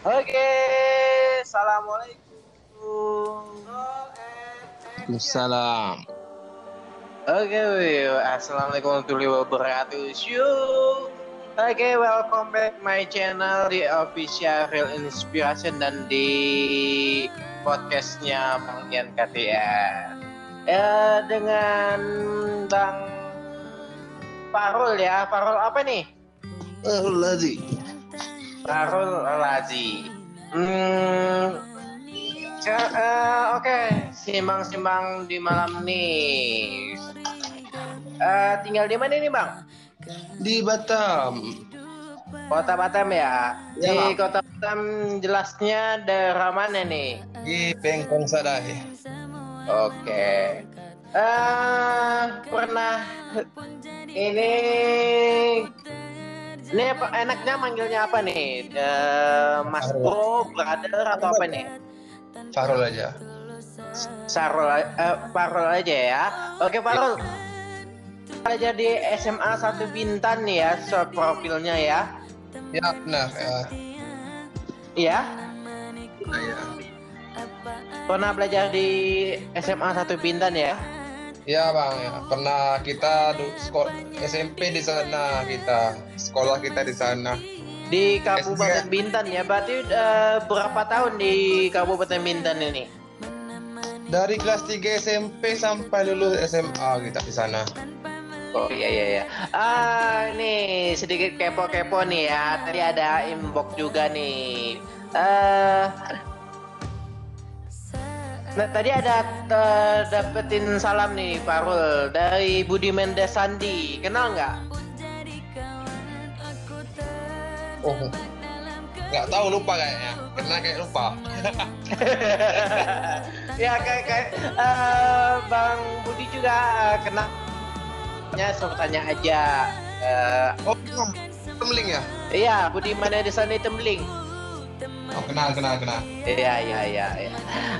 Oke, assalamualaikum. Waalaikumsalam. Oke, assalamualaikum warahmatullahi wabarakatuh. Syuk. Oke, welcome back my channel di official Real Inspiration dan di podcastnya Bang Dian KTR. Ya, dengan Bang Farul ya. Farul apa nih? Farul Lazi. Farul Lazi. Hmm, uh, Oke, okay. simbang-simbang di malam nih. Uh, tinggal di mana nih bang? Di Batam. Kota Batam ya. ya di Kota Batam jelasnya daerah mana nih? Di Bengkong Sadai. Oke. Okay. Uh, pernah ini ini apa enaknya manggilnya apa nih? Uh, Mas Bro, brother atau apa nih? Farul aja. Sarul, uh, Farul aja ya. Oke Farul. Belajar di SMA satu Bintan nih ya, short profilnya ya. Ya benar ya. Iya. Iya. Pernah belajar di SMA satu Bintan ya? Iya bang, ya. pernah kita sekolah SMP di sana kita sekolah kita di sana. Di Kabupaten Bintan ya, berarti uh, berapa tahun di Kabupaten Bintan ini? Dari kelas 3 SMP sampai lulus SMA kita di sana. Oh iya iya iya. Ah ini sedikit kepo-kepo nih ya. Tadi ada inbox juga nih. Uh, nah tadi ada uh, dapetin salam nih Farul dari Budi Mendes Sandi. Kenal nggak? Oh nggak tahu lupa kayaknya. Karena kayak lupa. ya kayak kayak uh, Bang Budi juga uh, kenal nya suruh tanya aja. Uh, oh, Tembeling ya? Iya, Budi mana di sana Tembeling. Oh, kenal, kenal, kenal. Iya, iya, iya. Ya.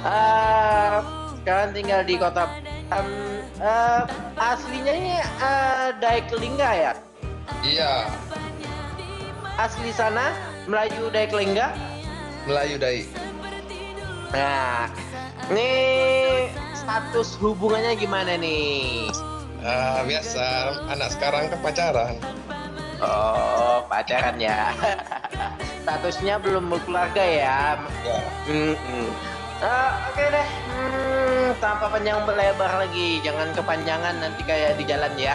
Uh, sekarang tinggal di kota um, uh, aslinya ini uh, Daik Lingga ya? Iya. Asli sana Melayu Daik Lingga? Melayu Daik. Nah, ini status hubungannya gimana nih? Uh, biasa anak sekarang kan pacaran. Oh, pacaran ya. Statusnya belum berkeluarga ya. Ya. Mm -mm. Uh, Oke okay deh, hmm, tanpa panjang berlebar lagi, jangan kepanjangan nanti kayak di jalan ya.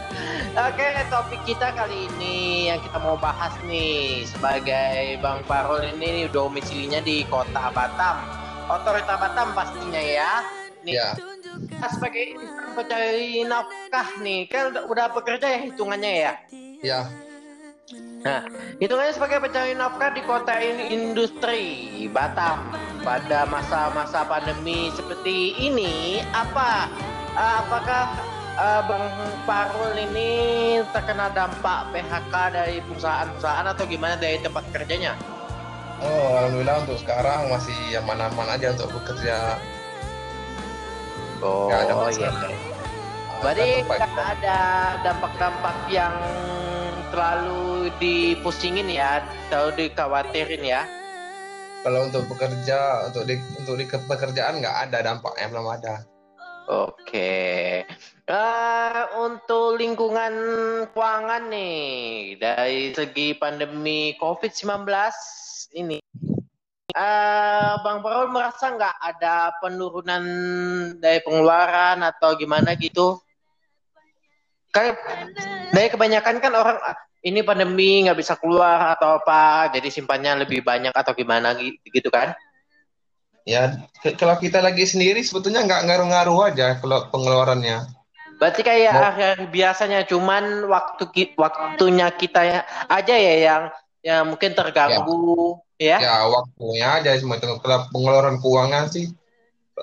Oke, okay, topik kita kali ini yang kita mau bahas nih sebagai Bang Farul ini domisilinya di Kota Batam, Otorita Batam pastinya ya. Nih, ya. sebagai insan pencari nafkah nih, kan udah bekerja ya hitungannya ya? Ya. Nah, hitungannya sebagai pencari nafkah di kota ini industri Batam pada masa-masa pandemi seperti ini, apa apakah uh, Bang Parul ini terkena dampak PHK dari perusahaan-perusahaan atau gimana dari tempat kerjanya? Oh, alhamdulillah untuk sekarang masih aman-aman aja untuk bekerja Oh, ada iya. Berarti nggak ada dampak-dampak yang terlalu dipusingin ya, atau dikhawatirin ya? Kalau untuk bekerja, untuk di untuk di pekerjaan nggak ada dampaknya belum ada. Oke. Uh, untuk lingkungan keuangan nih dari segi pandemi COVID-19 ini Uh, Bang Parul merasa nggak ada penurunan dari pengeluaran atau gimana gitu? Kayak dari kebanyakan kan orang ini pandemi nggak bisa keluar atau apa, jadi simpannya lebih banyak atau gimana gitu kan? Ya, kalau kita lagi sendiri sebetulnya nggak ngaruh-ngaruh aja kalau pengeluarannya. Berarti kayak hari biasanya cuman waktu waktunya kita ya, aja ya yang yang mungkin terganggu. Ya ya ya waktunya aja semacam kalau pengeluaran keuangan sih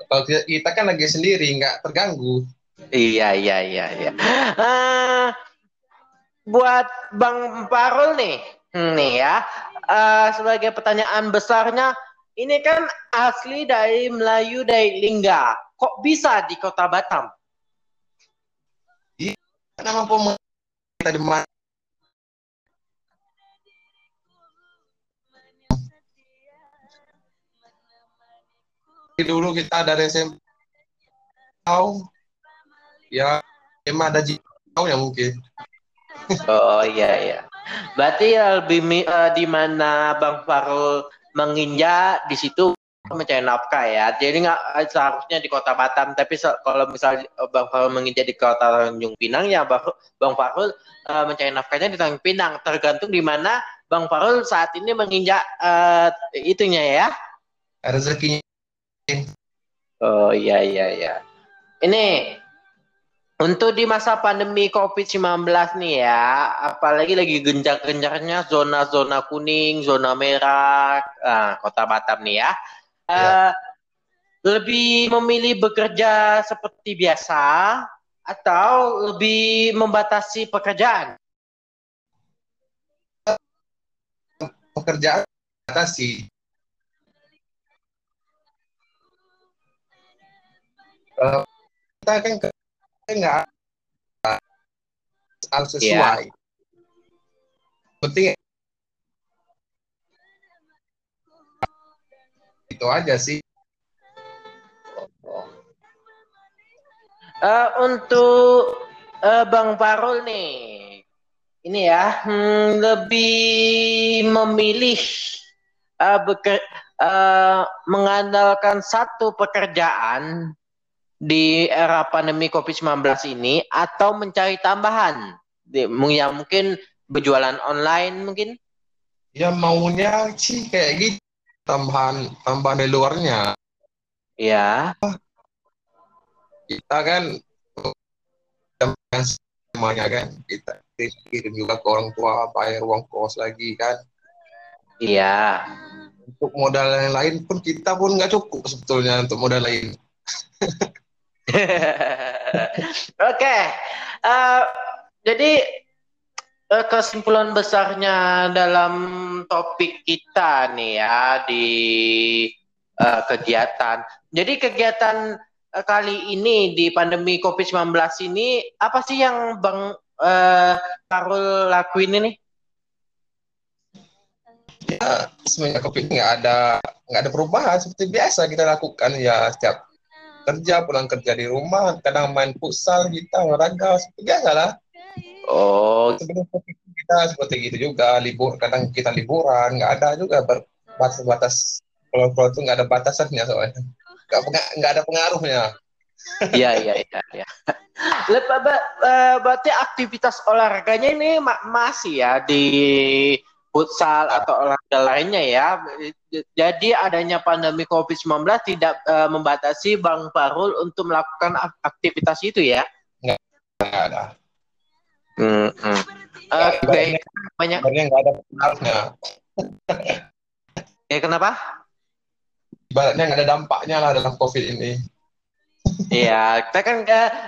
kalau kita kan lagi sendiri nggak terganggu iya iya iya iya. Uh, buat bang Parul nih nih ya. Uh, sebagai pertanyaan besarnya ini kan asli dari Melayu dari Lingga. Kok bisa di kota Batam? Iya nama pemerintah di mana? Dulu kita dari SMP tahu ya emang ada tahu ya mungkin. Oh iya iya. Berarti ya lebih uh, di mana Bang Farul menginjak di situ mencari nafkah ya. Jadi nggak eh, seharusnya di kota Batam tapi kalau misalnya Bang Farul menginjak di kota Tanjung Pinang ya Bang Farul uh, mencari nafkahnya di Tanjung Pinang. Tergantung di mana Bang Farul saat ini menginjak uh, itunya ya. Rezekinya. Oh iya iya iya. Ini untuk di masa pandemi COVID-19 nih ya, apalagi lagi gencar-gencarnya zona-zona kuning, zona merah, nah, kota Batam nih ya. ya. Uh, lebih memilih bekerja seperti biasa atau lebih membatasi pekerjaan? Pekerjaan batasi. Uh, kita kan nggak harus sesuai. Yeah. Penting itu aja sih. Uh, untuk uh, Bang Parul nih, ini ya hmm, lebih memilih uh, beker, uh, mengandalkan satu pekerjaan di era pandemi COVID-19 ini atau mencari tambahan? Yang mungkin berjualan online mungkin? Ya maunya sih kayak gitu tambahan tambahan di luarnya. Ya. Kita kan semuanya kan kita kirim juga ke orang tua bayar uang kos lagi kan. Iya. Untuk modal yang lain pun kita pun nggak cukup sebetulnya untuk modal lain. Oke, okay. uh, eh, jadi uh, kesimpulan besarnya dalam topik kita nih ya di uh, kegiatan. Jadi kegiatan uh, kali ini di pandemi COVID-19 ini apa sih yang Bang uh, lakuin ini? Ya, semenjak COVID nggak ada nggak ada perubahan seperti biasa kita lakukan ya setiap kerja pulang kerja di rumah kadang main futsal kita olahraga biasa lah oh seperti kita seperti gitu juga libur kadang kita liburan nggak ada juga batas-batas kalau kalau itu nggak ada batasannya soalnya nggak nggak ada pengaruhnya Iya iya iya. Ya. Berarti aktivitas olahraganya ini masih ya di futsal atau olahraga lainnya ya. Jadi adanya pandemi COVID-19 tidak uh, membatasi Bang Farul untuk melakukan aktivitas itu ya? Enggak, ada. Hmm, hmm. Uh, baik, banyak. nggak ada pengaruhnya. ya kenapa? Ibaratnya nggak ada dampaknya lah dalam COVID ini. Iya, kita kan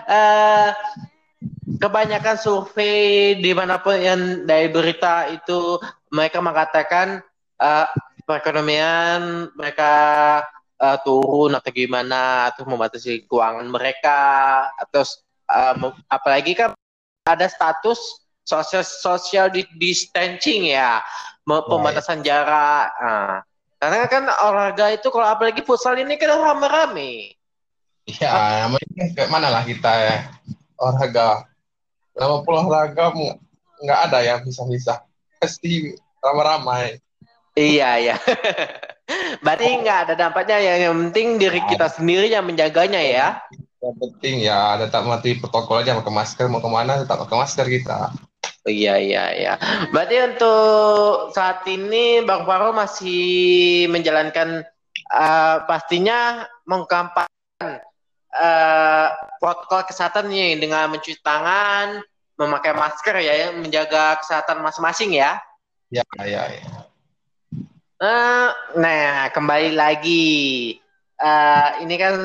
uh, kebanyakan survei di mana pun yang dari berita itu mereka mengatakan uh, perekonomian mereka uh, turun atau gimana atau membatasi keuangan mereka atau uh, apalagi kan ada status social social distancing ya pembatasan jarak. Uh, karena kan olahraga itu kalau apalagi futsal ini kan rame-rame. Ya kayak mana lah kita ya olahraga. Nama olahraga nggak ada yang bisa-bisa. Pasti ramai-ramai. Iya iya. Berarti nggak ada dampaknya. Ya yang penting diri kita sendiri yang menjaganya ya. Yang penting ya tetap mati protokol aja pakai masker mau ke mana tetap pakai masker kita. Iya iya iya. Berarti untuk saat ini Bang Faro masih menjalankan uh, pastinya mengkampanyekan uh, protokol kesehatan nih dengan mencuci tangan, memakai masker ya, menjaga kesehatan masing-masing ya. Ya, ya, ya. Uh, nah, kembali lagi. Uh, ini kan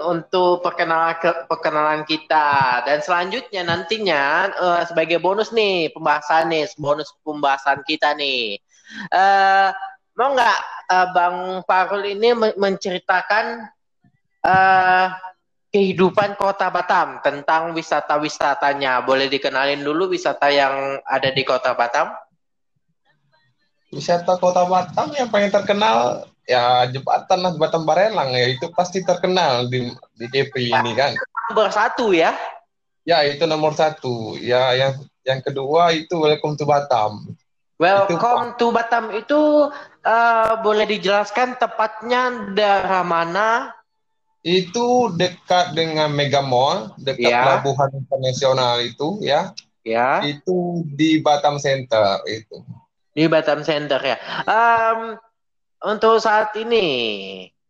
untuk perkenalan ke, perkenalan kita dan selanjutnya nantinya uh, sebagai bonus nih pembahasan nih bonus pembahasan kita nih uh, mau nggak uh, Bang Farul ini menceritakan uh, kehidupan kota Batam tentang wisata-wisatanya. Boleh dikenalin dulu wisata yang ada di kota Batam? Wisata kota Batam yang paling terkenal ya jembatan lah jembatan Barelang ya itu pasti terkenal di di DP ini kan. Nomor satu ya? Ya itu nomor satu. Ya yang yang kedua itu Welcome to Batam. Welcome itu, to Batam itu uh, boleh dijelaskan tepatnya daerah mana? Itu dekat dengan Mega Mall, dekat ya. pelabuhan internasional itu ya. Ya. Itu di Batam Center itu. Di Batam Center ya. Um, untuk saat ini,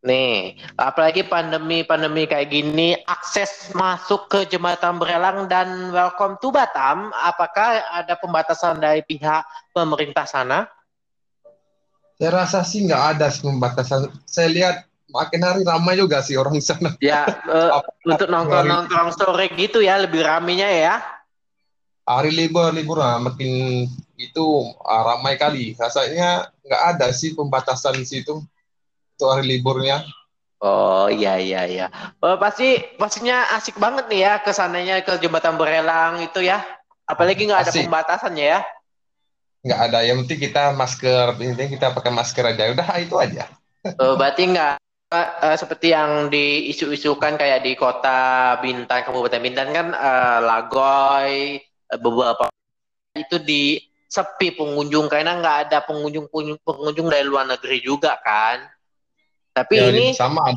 nih, apalagi pandemi-pandemi kayak gini, akses masuk ke Jembatan Berelang dan Welcome to Batam, apakah ada pembatasan dari pihak pemerintah sana? Saya rasa sih nggak ada pembatasan. Saya lihat makin hari ramai juga sih orang sana. Ya, uh, untuk nongkrong-nongkrong sore gitu ya, lebih raminya ya. Hari libur libur lah, makin itu uh, ramai kali. Rasanya nggak ada sih pembatasan di situ untuk hari liburnya. Oh iya iya iya. Oh, pasti pastinya asik banget nih ya ke sananya ke jembatan Berelang itu ya. Apalagi nggak ada pembatasannya ya. Nggak ada. Yang penting kita masker. Intinya kita pakai masker aja. Udah itu aja. Oh, berarti nggak uh, seperti yang diisu-isukan kayak di kota Bintan, Kabupaten Bintan kan uh, Lagoy, beberapa itu di sepi pengunjung karena nggak ada pengunjung pengunjung dari luar negeri juga kan. Tapi ya, ini sama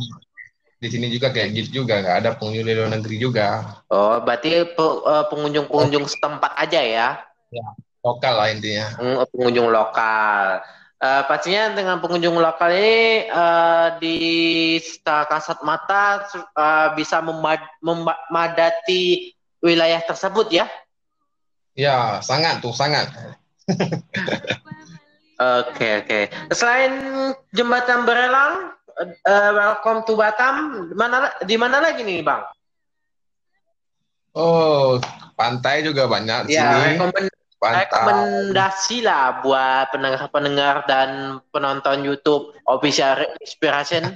di sini juga kayak gitu juga nggak ada pengunjung dari luar negeri juga. Oh, berarti eh, pengunjung-pengunjung setempat aja ya? Ya, lokal lah intinya. Hmm, pengunjung lokal. Uh, pastinya dengan pengunjung lokal ini uh, di kasat mata uh, bisa memad memadati wilayah tersebut ya? Ya, sangat tuh, sangat. Oke oke. Selain jembatan Berelang, uh, welcome to Batam. Mana di mana lagi nih bang? Oh, pantai juga banyak di ya, sini. Rekomend pantai. rekomendasi lah buat pendengar-pendengar dan penonton YouTube Official Inspiration.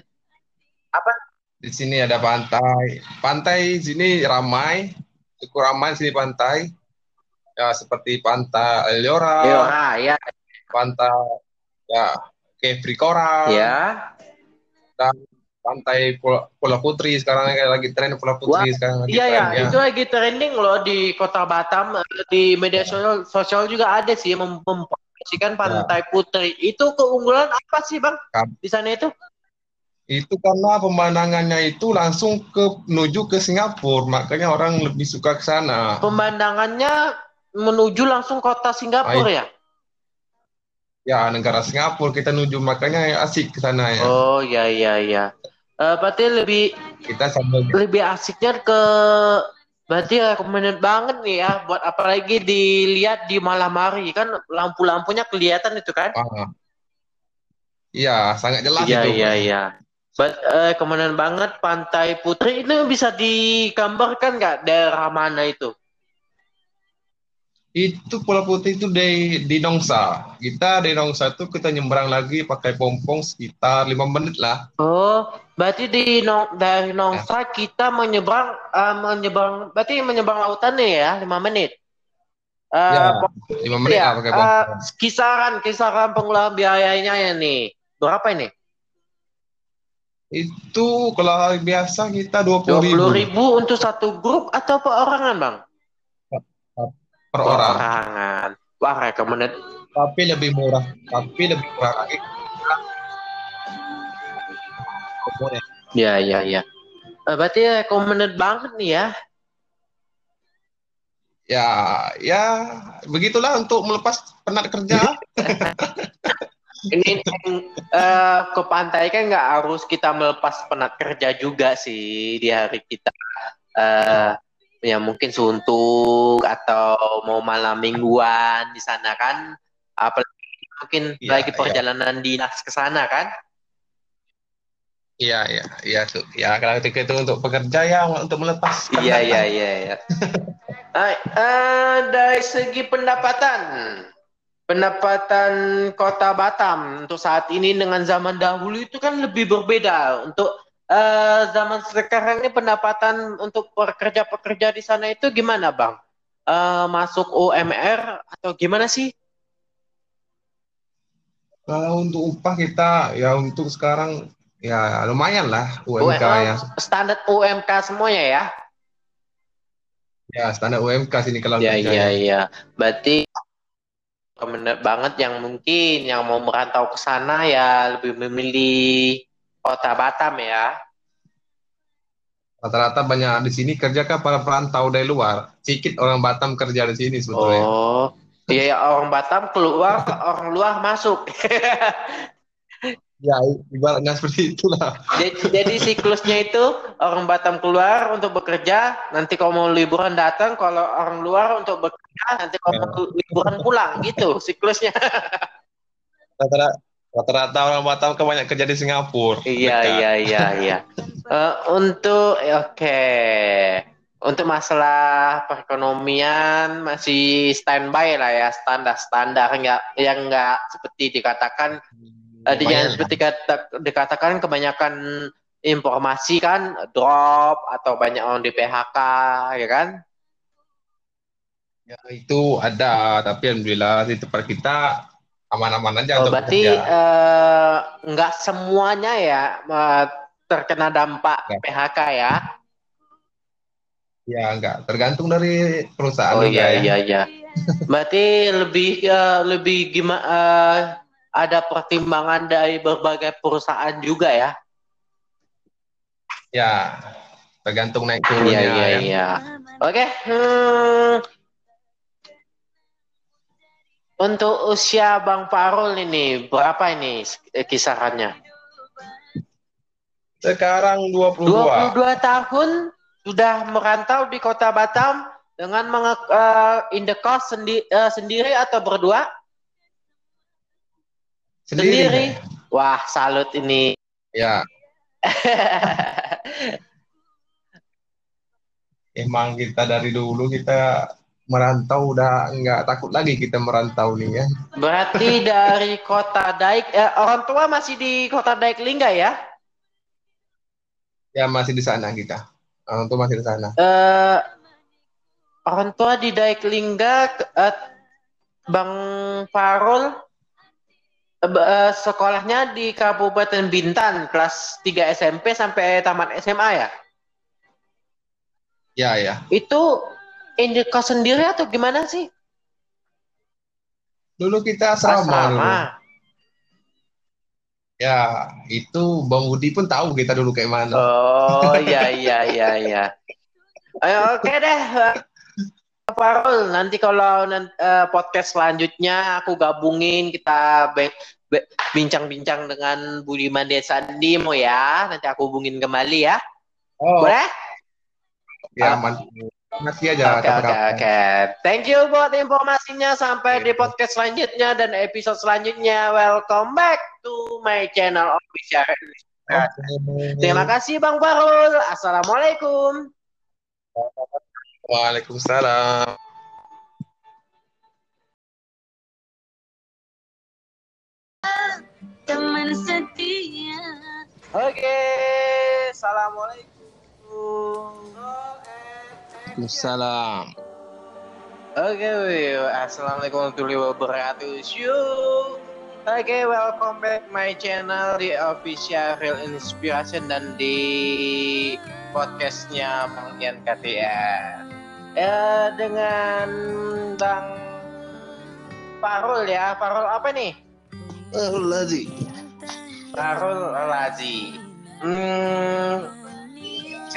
Apa? Di sini ada pantai. Pantai sini ramai, cukup ramai sini pantai ya seperti Pantai Eliora, Eliora ya. Pantai ya Kefri Coral, ya. Dan pantai Pulau Putri sekarang kayak lagi tren Pulau Putri Wah, sekarang lagi iya ya itu lagi trending loh di kota Batam di media sosial sosial juga ada sih mem mempromosikan pantai ya. Putri itu keunggulan apa sih bang di sana itu itu karena pemandangannya itu langsung ke menuju ke Singapura makanya orang lebih suka ke sana pemandangannya menuju langsung kota Singapura ya? Ya, negara Singapura kita menuju makanya asik ke sana ya. Oh, ya ya ya. Uh, berarti lebih kita sambil lebih asiknya ke berarti recommended banget nih ya buat apalagi dilihat di malam hari kan lampu-lampunya kelihatan itu kan? Ah. Iya, sangat jelas ya, itu. Iya, iya, iya. But, uh, banget Pantai Putri itu bisa digambarkan nggak daerah mana itu? Itu Pulau Putih itu di di Nongsa. Kita di Nongsa itu kita nyebrang lagi pakai pompong sekitar lima menit lah. Oh, berarti di Nong dari Nongsa ya. kita menyeberang uh, menyeberang berarti menyeberang lautan nih ya lima menit. Uh, ya, lima menit ya, lah pakai pompong. Uh, kisaran kisaran pengeluaran biayanya ya nih berapa ini? Itu kalau biasa kita dua puluh ribu. ribu untuk satu grup atau perorangan bang? Per orang. Orangan. Wah, recommended. Tapi lebih murah. Tapi lebih murah lagi. Ya, ya, ya. Uh, berarti recommended banget nih ya. Ya, ya begitulah untuk melepas penat kerja. ini uh, ke pantai kan nggak harus kita melepas penat kerja juga sih di hari kita uh, ya mungkin suntuk atau mau malam mingguan di sana kan apalagi mungkin ya, lagi iya. perjalanan ya. dinas ke sana kan Iya, iya, iya tuh. Ya, kalau itu, itu untuk pekerja ya untuk melepas. Iya, iya, iya, iya. uh, dari segi pendapatan, pendapatan Kota Batam untuk saat ini dengan zaman dahulu itu kan lebih berbeda. Untuk uh, zaman sekarang ini pendapatan untuk pekerja-pekerja di sana itu gimana, Bang? Uh, masuk UMR atau gimana sih? Kalau untuk upah kita ya untuk sekarang ya lumayan lah UMK UMK, ya. standar UMK semuanya ya. Ya standar UMK sini kalau Iya kerja iya ya. iya. Berarti benar banget yang mungkin yang mau merantau ke sana ya lebih memilih kota Batam ya. Rata-rata banyak di sini kerja kan para perantau dari luar. Sedikit orang Batam kerja di sini sebetulnya. Oh, iya ya, orang Batam keluar, orang luar masuk. Ya ibaratnya seperti itulah. Jadi, jadi siklusnya itu orang Batam keluar untuk bekerja, nanti kalau mau liburan datang, kalau orang luar untuk bekerja, nanti kalau mau liburan pulang gitu siklusnya. Rata-rata rata-rata orang Batam kan banyak kerja di Singapura. Iya Dekat. iya iya iya. Eh, untuk oke. Untuk masalah perekonomian masih standby lah ya standar-standar nggak yang nggak seperti dikatakan eh, Lumayan jangan lah. seperti kata, dikatakan kebanyakan informasi kan drop atau banyak orang di PHK ya kan? Ya, itu ada, tapi alhamdulillah di tempat kita aman-aman aja Oh, berarti nggak semuanya ya eh, terkena dampak Ya. PHK ya? Ya, enggak. Tergantung dari perusahaan Oh iya ya. iya iya. Berarti lebih eh, lebih gimana ada pertimbangan dari berbagai perusahaan juga ya? Ya, tergantung naik Iya turunnya iya ya. iya. Oke. hmm. Untuk usia Bang Parul ini berapa ini kisarannya? Sekarang 22. 22 tahun sudah merantau di kota Batam dengan menge eh, indekos sendi eh, sendiri atau berdua? Sendiri. Wah, salut ini. Ya, emang kita dari dulu kita merantau udah nggak takut lagi kita merantau nih ya. Berarti dari kota Daik, eh, orang tua masih di kota Daik Lingga ya? Ya masih di sana kita. Orang tua masih di sana. Eh, orang tua di Daik Lingga, eh, Bang Farul b- eh, sekolahnya di Kabupaten Bintan, kelas 3 SMP sampai tamat SMA ya? Ya ya. Itu indekos sendiri atau gimana sih? Dulu kita asrama dulu. Ya, itu Bang Budi pun tahu kita dulu kayak mana. Oh iya iya iya iya. Ayo oke deh. Pak Farul, nanti kalau eh, podcast selanjutnya aku gabungin kita bincang-bincang dengan Budiman Desa Dimo ya. Nanti aku hubungin kembali ya. Oh, Boleh? ya man- Nanti aja Oke oke oke. Thank you buat informasinya. Sampai di podcast selanjutnya dan episode selanjutnya. Welcome back to my channel official. Oke. Terima kasih Bang Farul. Assalamualaikum. Waalaikumsalam. teman setia Oke, assalamualaikum. Waalaikumsalam. Oke, assalamualaikum warahmatullahi wabarakatuh. Syuk. Oke, welcome back my channel di official Real Inspiration dan di podcastnya Bang KTR. Ya, dengan Bang Farul ya. Farul apa nih? Lagi. Farul Lazi. Hmm,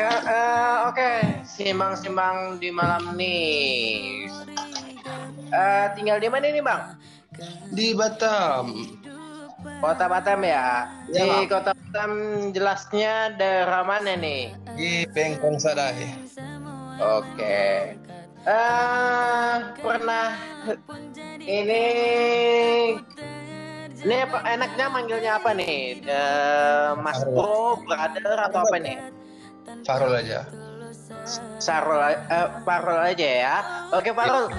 eh, Oke, simbang-simbang di malam nih. Eh, tinggal di mana nih bang? Di Batam. Kota Batam ya. Ya, di Bang. Kota Batam jelasnya daerah mana nih? Di Pengkong Sadai. Oke. Eh, pernah ini ini apa enaknya manggilnya apa nih? Eh, Mas Bro, brother atau apa nih? Farul aja. Sarul, eh, Farul aja ya. Oke Farul.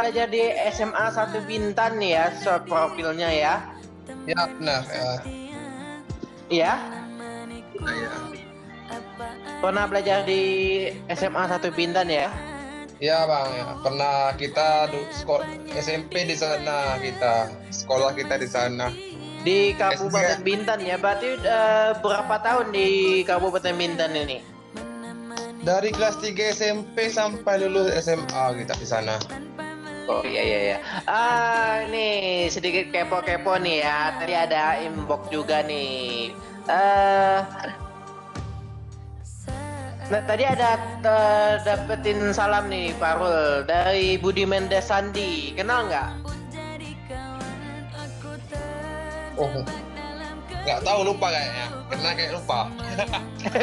Aja di SMA 1 Bintan ya, short profilnya ya. Ya benar ya. Iya, Ya, pernah belajar di SMA 1 Bintan ya. Iya bang, ya. pernah kita sekolah SMP di sana kita sekolah kita di sana. Di Kabupaten Bintan ya, berarti uh, berapa tahun di Kabupaten Bintan ini? Dari kelas 3 SMP sampai lulus SMA kita di sana. Oh iya iya iya. Ah nih sedikit kepo-kepo nih ya. Tadi ada inbox juga nih. Uh, Nah, tadi ada uh, dapetin salam nih Parul dari Budi Mendes Sandi. Kenal nggak? Oh, nggak tahu lupa kayaknya. Karena kayak lupa.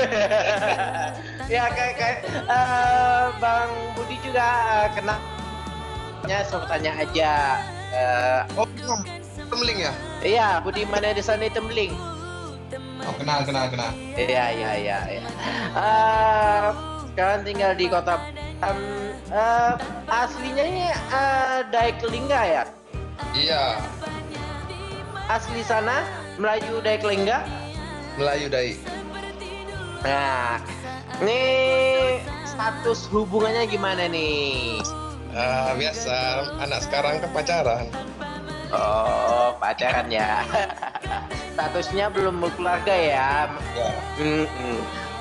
ya kayak kayak uh, Bang Budi juga uh, kenal. Ya, so tanya aja. Uh, oh, Temling ya? Iya, Budi Mendes Sandi Temling. Oh, kenal, kenal, kenal. Iya, iya, iya. iya. Uh, sekarang tinggal di kota um, uh, aslinya ini uh, Daeklingga ya? Iya. Asli sana Melayu Daeklingga? Melayu Dai. Nah, ini status hubungannya gimana nih? Uh, biasa, anak sekarang kan pacaran. Oh, pacaran ya. Statusnya belum berkeluarga ya. Ya. Mm -mm.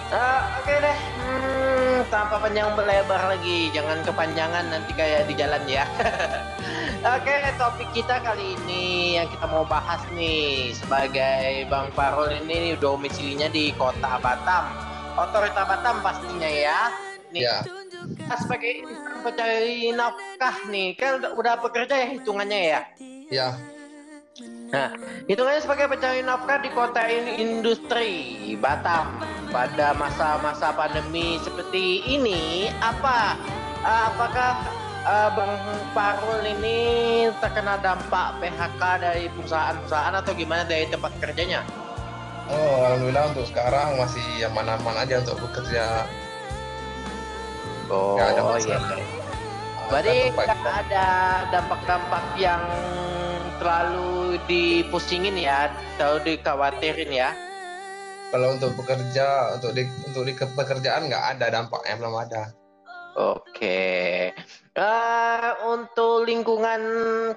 Uh, Oke okay deh, hmm, tanpa panjang berlebar lagi, jangan kepanjangan nanti kayak di jalan ya. Oke, okay, topik kita kali ini yang kita mau bahas nih sebagai Bang Parol ini domisilinya di Kota Batam, Otorita Batam pastinya ya. Nih, ya. Sebagai pencari nafkah nih, kan udah bekerja ya hitungannya ya. Ya. Nah, hitungannya sebagai pencari nafkah di kota ini industri Batam pada masa-masa pandemi seperti ini, apa apakah uh, Bang Parul ini terkena dampak PHK dari perusahaan-perusahaan atau gimana dari tempat kerjanya? Oh, alhamdulillah untuk sekarang masih aman-aman aja untuk bekerja. Oh, ada iya. Berarti ada dampak-dampak yang terlalu dipusingin ya atau dikhawatirin ya kalau untuk bekerja untuk di untuk di pekerjaan nggak ada dampaknya belum ada oke. Uh, untuk lingkungan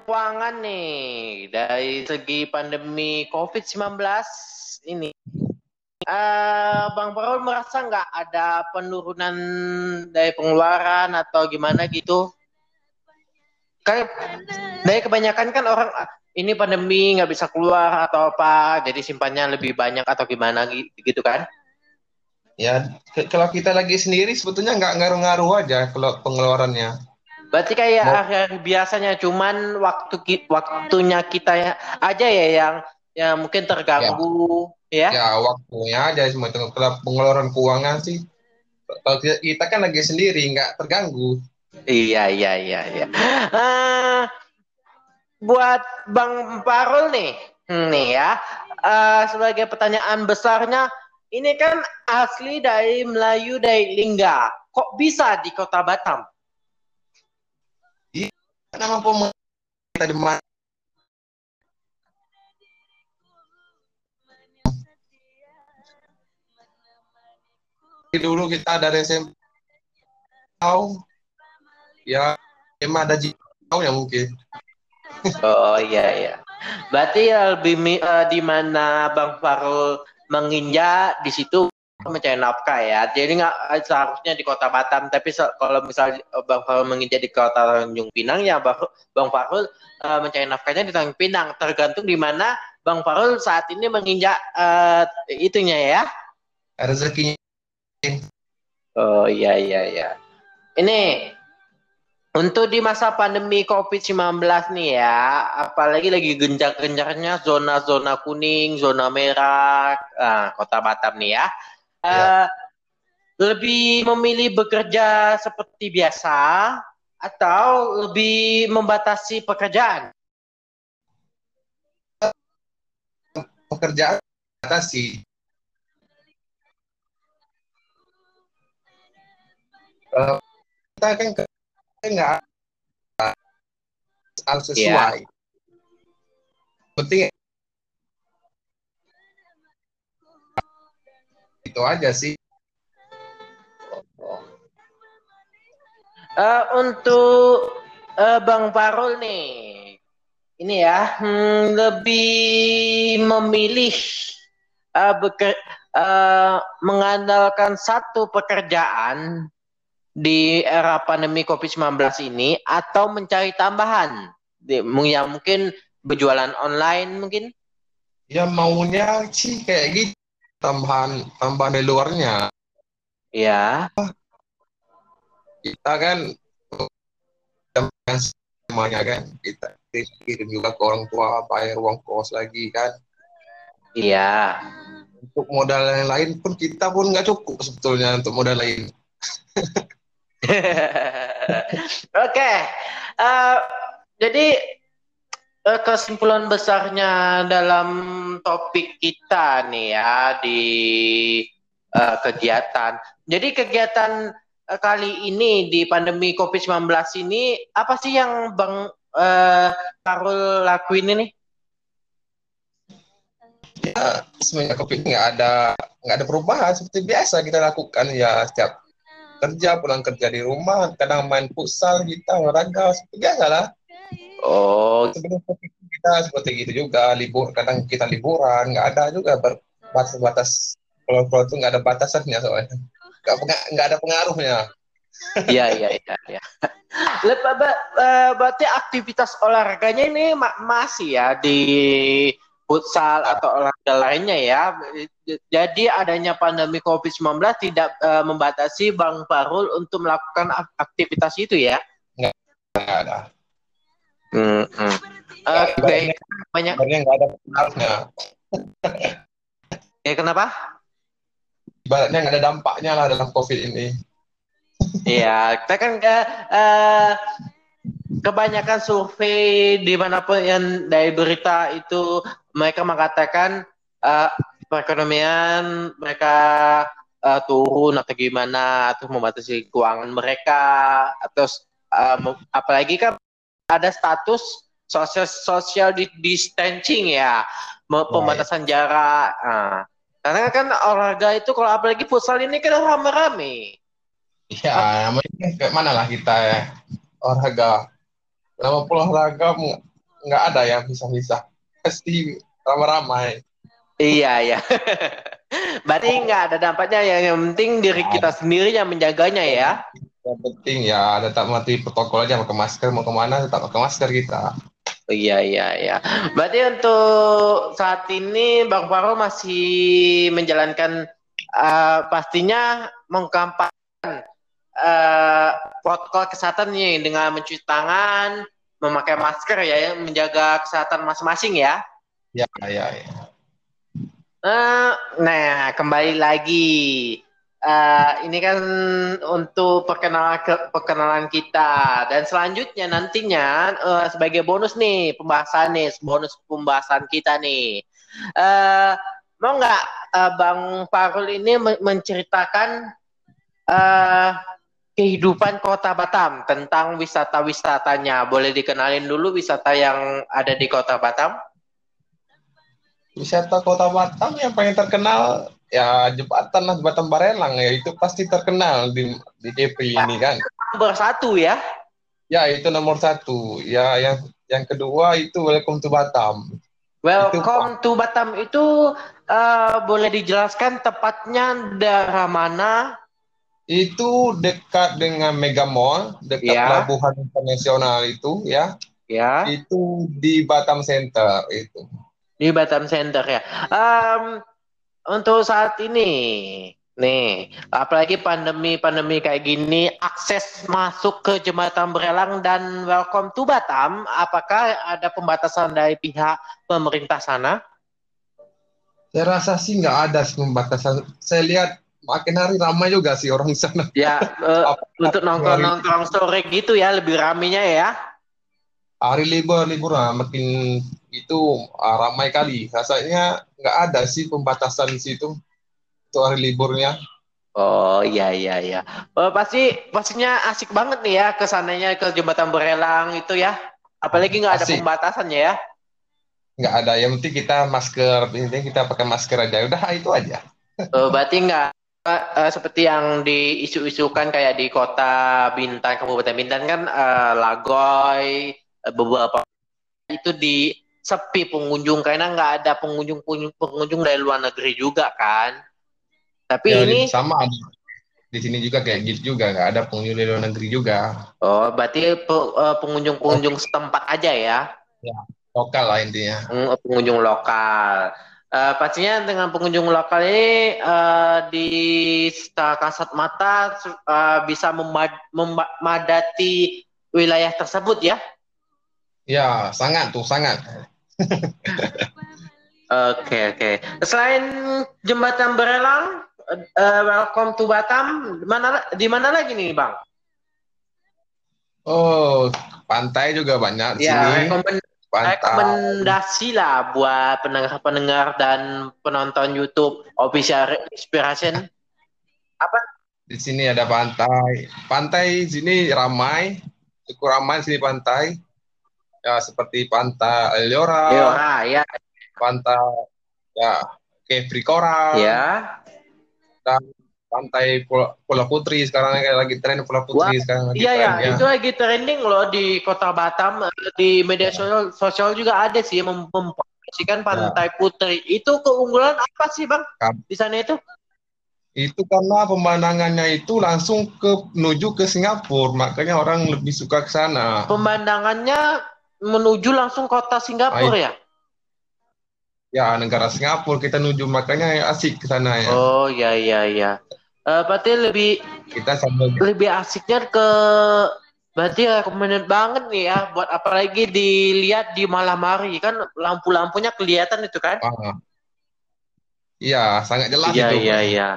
keuangan nih dari segi pandemi COVID-19 ini uh, Bang Parul merasa nggak ada penurunan dari pengeluaran atau gimana gitu? Kayak dari kebanyakan kan orang ini pandemi nggak bisa keluar atau apa jadi simpannya lebih banyak atau gimana gitu kan ya kalau kita lagi sendiri sebetulnya nggak ngaruh-ngaruh aja kalau pengeluarannya berarti kayak Mau... akhir biasanya cuman waktu waktunya kita ya, aja ya yang yang mungkin terganggu ya ya, ya waktunya aja semua kalau pengeluaran keuangan sih kalau kita kan lagi sendiri nggak terganggu Iya iya iya iya. Uh, buat Bang Parul nih, nih ya. Uh, sebagai pertanyaan besarnya, ini kan asli dari Melayu dari Lingga. Kok bisa di Kota Batam? Iya, nama pemerintah di mana? Dulu kita dari SMP tahu ya emang ada jauh ya mungkin oh iya iya berarti lebih uh, di mana bang Farul menginjak di situ mencari nafkah ya. Jadi nggak eh, seharusnya di kota Batam. Tapi kalau misalnya bang Farul menginjak di kota Tanjung Pinang ya bang Farul uh, mencari nafkahnya di Tanjung Pinang. Tergantung di mana bang Farul saat ini menginjak uh, itunya ya. Rezekinya. Oh iya iya iya. Ini untuk di masa pandemi COVID-19 nih ya, apalagi lagi gencar-gencarnya zona-zona kuning, zona merah, nah, kota Batam nih ya. ya. Uh, lebih memilih bekerja seperti biasa atau lebih membatasi pekerjaan? Pekerjaan batasi. Uh, kita kan nggak harus sesuai. Yeah. Penting itu aja sih. Uh, untuk uh, Bang Parul nih, ini ya hmm, lebih memilih uh, beker, uh, mengandalkan satu pekerjaan di era pandemi COVID-19 ini atau mencari tambahan, yang mungkin berjualan online mungkin? Ya maunya sih kayak gitu tambahan tambahan di luarnya. Ya kita kan semuanya kan kita kirim juga ke orang tua bayar uang kos lagi kan. Iya. Untuk modal yang lain pun kita pun nggak cukup sebetulnya untuk modal lain oke okay. uh, eh, jadi uh, kesimpulan besarnya dalam topik kita nih ya di uh, kegiatan jadi kegiatan Eh, kali ini di pandemi COVID-19 ini apa sih yang Bang uh, lakuin ini? Ya, sebenarnya COVID nggak ada nggak ada perubahan seperti biasa kita lakukan ya setiap kerja pulang kerja di rumah kadang main futsal kita olahraga seperti biasa lah. Oh, sebelum COVID kita seperti gitu juga libur kadang kita liburan nggak ada juga batas-batas kalau kalau itu nggak ada batasannya soalnya nggak nggak ada pengaruhnya iya iya iya ya. berarti aktivitas olahraganya ini masih ya di futsal atau olahraga lainnya ya. Jadi adanya pandemi COVID-19 tidak uh, membatasi Bang Parul untuk melakukan aktivitas itu ya? Enggak, ada. Hmm, hmm. Uh, baik, banyak. nggak ada pengaruhnya. ya kenapa? ibaratnya nggak ada dampaknya lah dalam COVID ini. Iya, kita kan uh, uh, kebanyakan survei di mana pun yang dari berita itu mereka mengatakan uh, perekonomian mereka uh, turun atau gimana atau membatasi keuangan mereka atau uh, apalagi kan ada status social social distancing ya pembatasan jarak. Uh, karena kan olahraga itu kalau apalagi futsal ini kan rame-rame. Iya, namanya kayak mana lah kita ya olahraga. Nama olahraga nggak ada yang bisa-bisa. Pasti ramai-ramai. Iya, iya. Berarti nggak ada dampaknya ya. Yang penting diri kita sendiri yang menjaganya ya. Yang penting ya tetap mati protokol aja pakai masker mau ke mana tetap pakai masker kita. Iya iya iya. Berarti untuk saat ini Bang Faro masih menjalankan uh, pastinya mengkampanyekan uh, protokol kesehatan nih dengan mencuci tangan, memakai masker ya, menjaga kesehatan masing-masing ya. Ya ya ya. Uh, nah kembali lagi uh, ini kan untuk perkenalan perkenalan kita dan selanjutnya nantinya uh, sebagai bonus nih pembahasan nih bonus pembahasan kita nih uh, mau nggak uh, Bang Farul ini menceritakan uh, kehidupan kota Batam tentang wisata-wisatanya. Boleh dikenalin dulu wisata yang ada di kota Batam? Wisata kota Batam yang paling terkenal ya jembatan lah jembatan Barelang ya. Itu pasti terkenal di di DP ini kan. Nomor satu ya? Ya itu nomor satu. Ya yang yang kedua itu welcome to Batam. Welcome itu, to Batam itu uh, boleh dijelaskan tepatnya daerah mana itu dekat dengan Mega Mall dekat ya. pelabuhan internasional itu ya ya itu di Batam Center itu di Batam Center ya um, untuk saat ini nih apalagi pandemi-pandemi kayak gini akses masuk ke jembatan Berelang dan welcome to Batam apakah ada pembatasan dari pihak pemerintah sana? Saya rasa sih nggak ada pembatasan. Saya lihat makin hari ramai juga sih orang sana. Ya, uh, untuk nongkrong-nongkrong sore gitu ya, lebih ramainya ya. Hari libur libur nah, makin itu uh, ramai kali. Rasanya nggak ada sih pembatasan di situ untuk hari liburnya. Oh iya iya iya. Oh, pasti pastinya asik banget nih ya ke sananya ke jembatan Berelang itu ya. Apalagi nggak ada pembatasannya ya. Nggak ada. Yang penting kita masker, ini kita pakai masker aja. Udah itu aja. Oh, berarti nggak uh, seperti yang diisu-isukan kayak di kota Bintan, Kabupaten Bintan kan uh, Lagoy, uh, beberapa itu di sepi pengunjung karena nggak ada pengunjung pengunjung dari luar negeri juga kan. Tapi Ya, ini sama di sini juga kayak gitu juga nggak ada pengunjung dari luar negeri juga oh berarti pe- uh, pengunjung-pengunjung setempat aja ya. lokal lah intinya Hmm, pengunjung lokal. Eh, pastinya dengan pengunjung lokal ini eh, di secara kasat mata eh, bisa memad- memadati wilayah tersebut ya. ya sangat tuh sangat Oke oke. Selain jembatan Berelang, eh, welcome to Batam. Mana di mana lagi nih bang? oh pantai juga banyak di Ya sini rekomendasi lah buat pendengar-pendengar dan penonton YouTube Official Inspiration. di sini ada pantai. Pantai sini ramai. Cukup ramai sini pantai. Ya seperti pantai Eliora Leora ya. Pantai ya Kefri Coral ya. Pantai Pulau, Pulau Putri sekarang kayak lagi tren Pulau Putri sekarang lagi Iya ya, tren, itu lagi trending loh di kota Batam. Eh, di media sosial sosial juga ada sih mem- mempromosikan Pantai Putri. Itu keunggulan apa sih bang? Di sana itu? itu karena pemandangannya itu langsung ke menuju ke Singapura. Makanya orang lebih suka ke sana. Pemandangannya menuju langsung kota Singapura ya? ya negara Singapura kita menuju makanya asik ke sana ya. Oh ya ya ya. Eh, berarti lebih kita sambil lebih asiknya ke berarti recommended banget nih ya buat apalagi dilihat di malam hari kan lampu-lampunya kelihatan itu kan? ah. Iya, sangat jelas Iya itu. iya iya.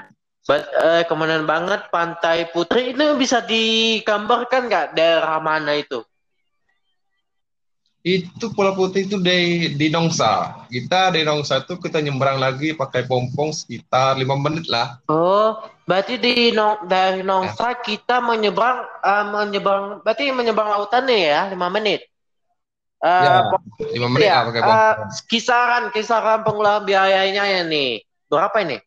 But, kemenangan banget Pantai Putri itu bisa digambarkan nggak daerah mana itu? Itu Pulau Putih itu di di Nongsa. Kita di Nongsa itu kita nyebrang lagi pakai pompong sekitar lima menit lah. Oh, berarti di Nong- dari Nongsa kita menyeberang eh, menyeberang berarti menyeberang lautan nih ya lima menit. Eh, Ya, lima menit ya, lah pakai pompong. kisaran kisaran pengeluaran biayanya ya nih berapa ini?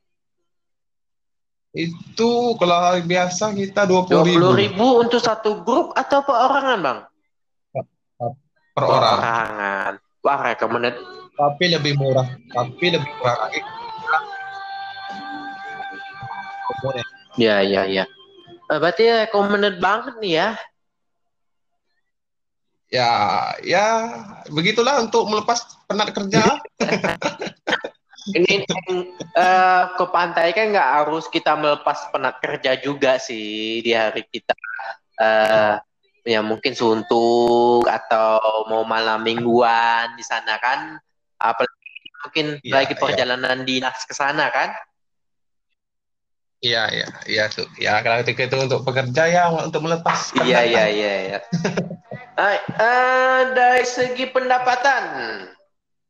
Itu kalau hari biasa kita dua puluh ribu ribu untuk satu grup atau perorangan bang? Per orang. Perorangan. Wah, recommended Tapi lebih murah. Tapi lebih murah lagi. Ya, ya, ya. Eh, berarti recommended banget nih ya. Ya, ya begitulah untuk melepas penat kerja. Ini eh, ke pantai kan nggak harus kita melepas penat kerja juga sih di hari kita. eh ya mungkin suntuk atau mau malam mingguan di sana kan. Apalagi mungkin Iya, lagi iya. perjalanan dinas ke sana kan. Iya, iya, iya tuh. Ya kalau ketika itu untuk pekerja ya untuk melepas. Iya, iya, iya, iya. Ah, eh, dari segi pendapatan,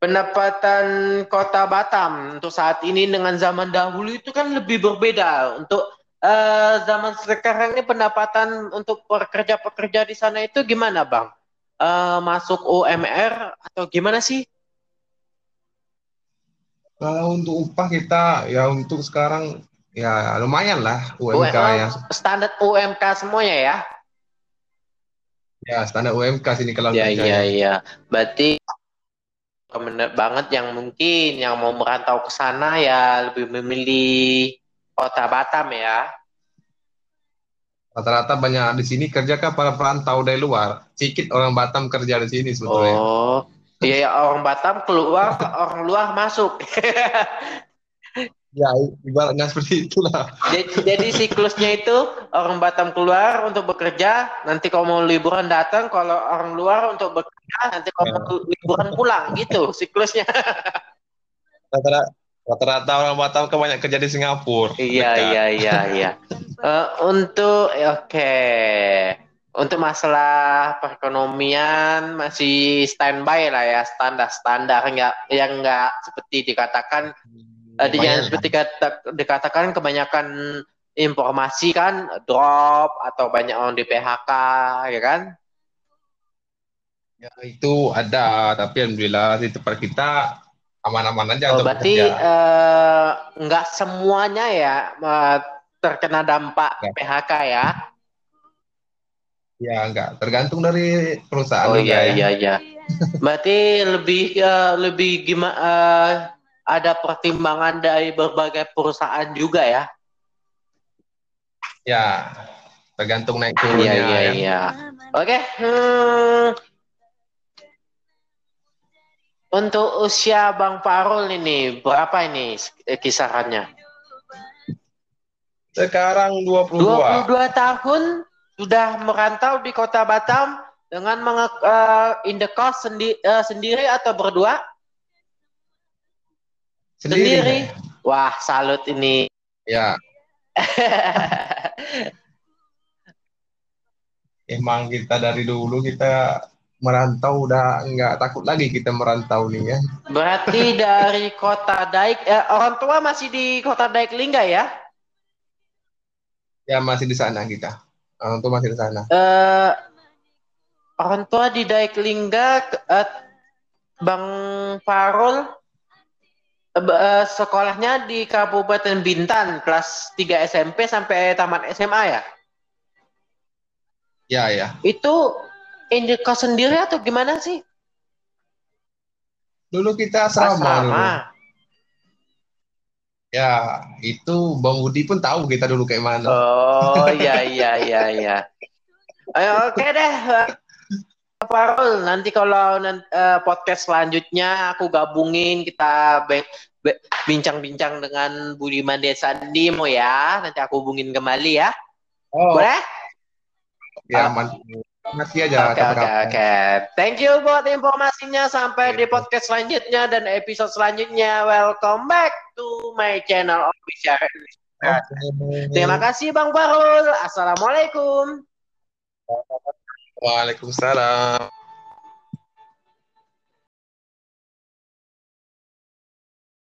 pendapatan Kota Batam untuk saat ini dengan zaman dahulu itu kan lebih berbeda. Untuk eh, zaman sekarang ini pendapatan untuk pekerja-pekerja di sana itu gimana, Bang? Eh, masuk UMR atau gimana sih? Kalau untuk upah kita ya untuk sekarang ya lumayan lah UMK UMR, ya. Standar UMK semuanya ya? Ya standar UMK sini kalau Iya, kerja iya, ya. iya. Berarti benar banget yang mungkin yang mau merantau ke sana ya lebih memilih kota Batam ya. Rata-rata banyak di sini kerja kan para perantau dari luar. Sedikit orang Batam kerja di sini sebetulnya. Oh, iya ya, orang Batam keluar, orang luar masuk. Ya ibaratnya seperti itulah. jadi, jadi siklusnya itu orang Batam keluar untuk bekerja, nanti kalau mau liburan datang, kalau orang luar untuk bekerja, nanti kalau mau liburan pulang gitu siklusnya. Rata-rata rata-rata orang Batam kan banyak kerja di Singapura. Iya, Mereka. iya, iya, iya. Eh, untuk oke, untuk masalah perekonomian masih standby lah ya, standar-standar nggak yang nggak seperti dikatakan, eh, di- yang Lumayan. seperti kata- dikatakan kebanyakan informasi kan drop atau banyak orang di PHK, ya kan? Ya, itu ada, tapi alhamdulillah di tempat kita aman-aman aja Oh, berarti nggak semuanya ya, eh, terkena dampak Nggak. PHK ya. Ya enggak, tergantung dari perusahaan Oh iya ya. iya iya. Berarti lebih eh, lebih gimana ada pertimbangan dari berbagai perusahaan juga ya. Ya, tergantung naik Iya turunnya iya ya. iya. Oke. hmm. Untuk usia Bang Farul ini berapa ini kisarannya? Sekarang 22. 22 tahun sudah merantau di kota Batam dengan menge eh, indekos sendi eh, sendiri atau berdua? Sendiri. Wah, salut ini. Ya, emang kita dari dulu kita merantau udah nggak takut lagi kita merantau nih ya. Berarti dari kota Daik, eh, orang tua masih di kota Daik Lingga ya? Ya masih di sana kita. Orang tua masih di sana. Eh, orang tua di Daik Lingga, eh, Bang Farul eh, eh, sekolahnya di Kabupaten Bintan, kelas 3 SMP sampai tamat SMA ya? Ya ya. Itu indekos sendiri atau gimana sih? Dulu kita asrama dulu. Asrama. Ya, itu Bang Budi pun tahu kita dulu kayak mana. Oh iya iya iya iya. Ayo oke deh. Pak Farul, nanti kalau eh, podcast selanjutnya aku gabungin kita bincang-bincang dengan Budiman Desa Dimo ya. Nanti aku hubungin kembali ya. Oh, Boleh? ya man- Nanti aja Oke oke oke. Thank you buat informasinya. Sampai di podcast selanjutnya dan episode selanjutnya. Welcome back to my channel official. Oke. Terima kasih Bang Farul. Assalamualaikum. Waalaikumsalam.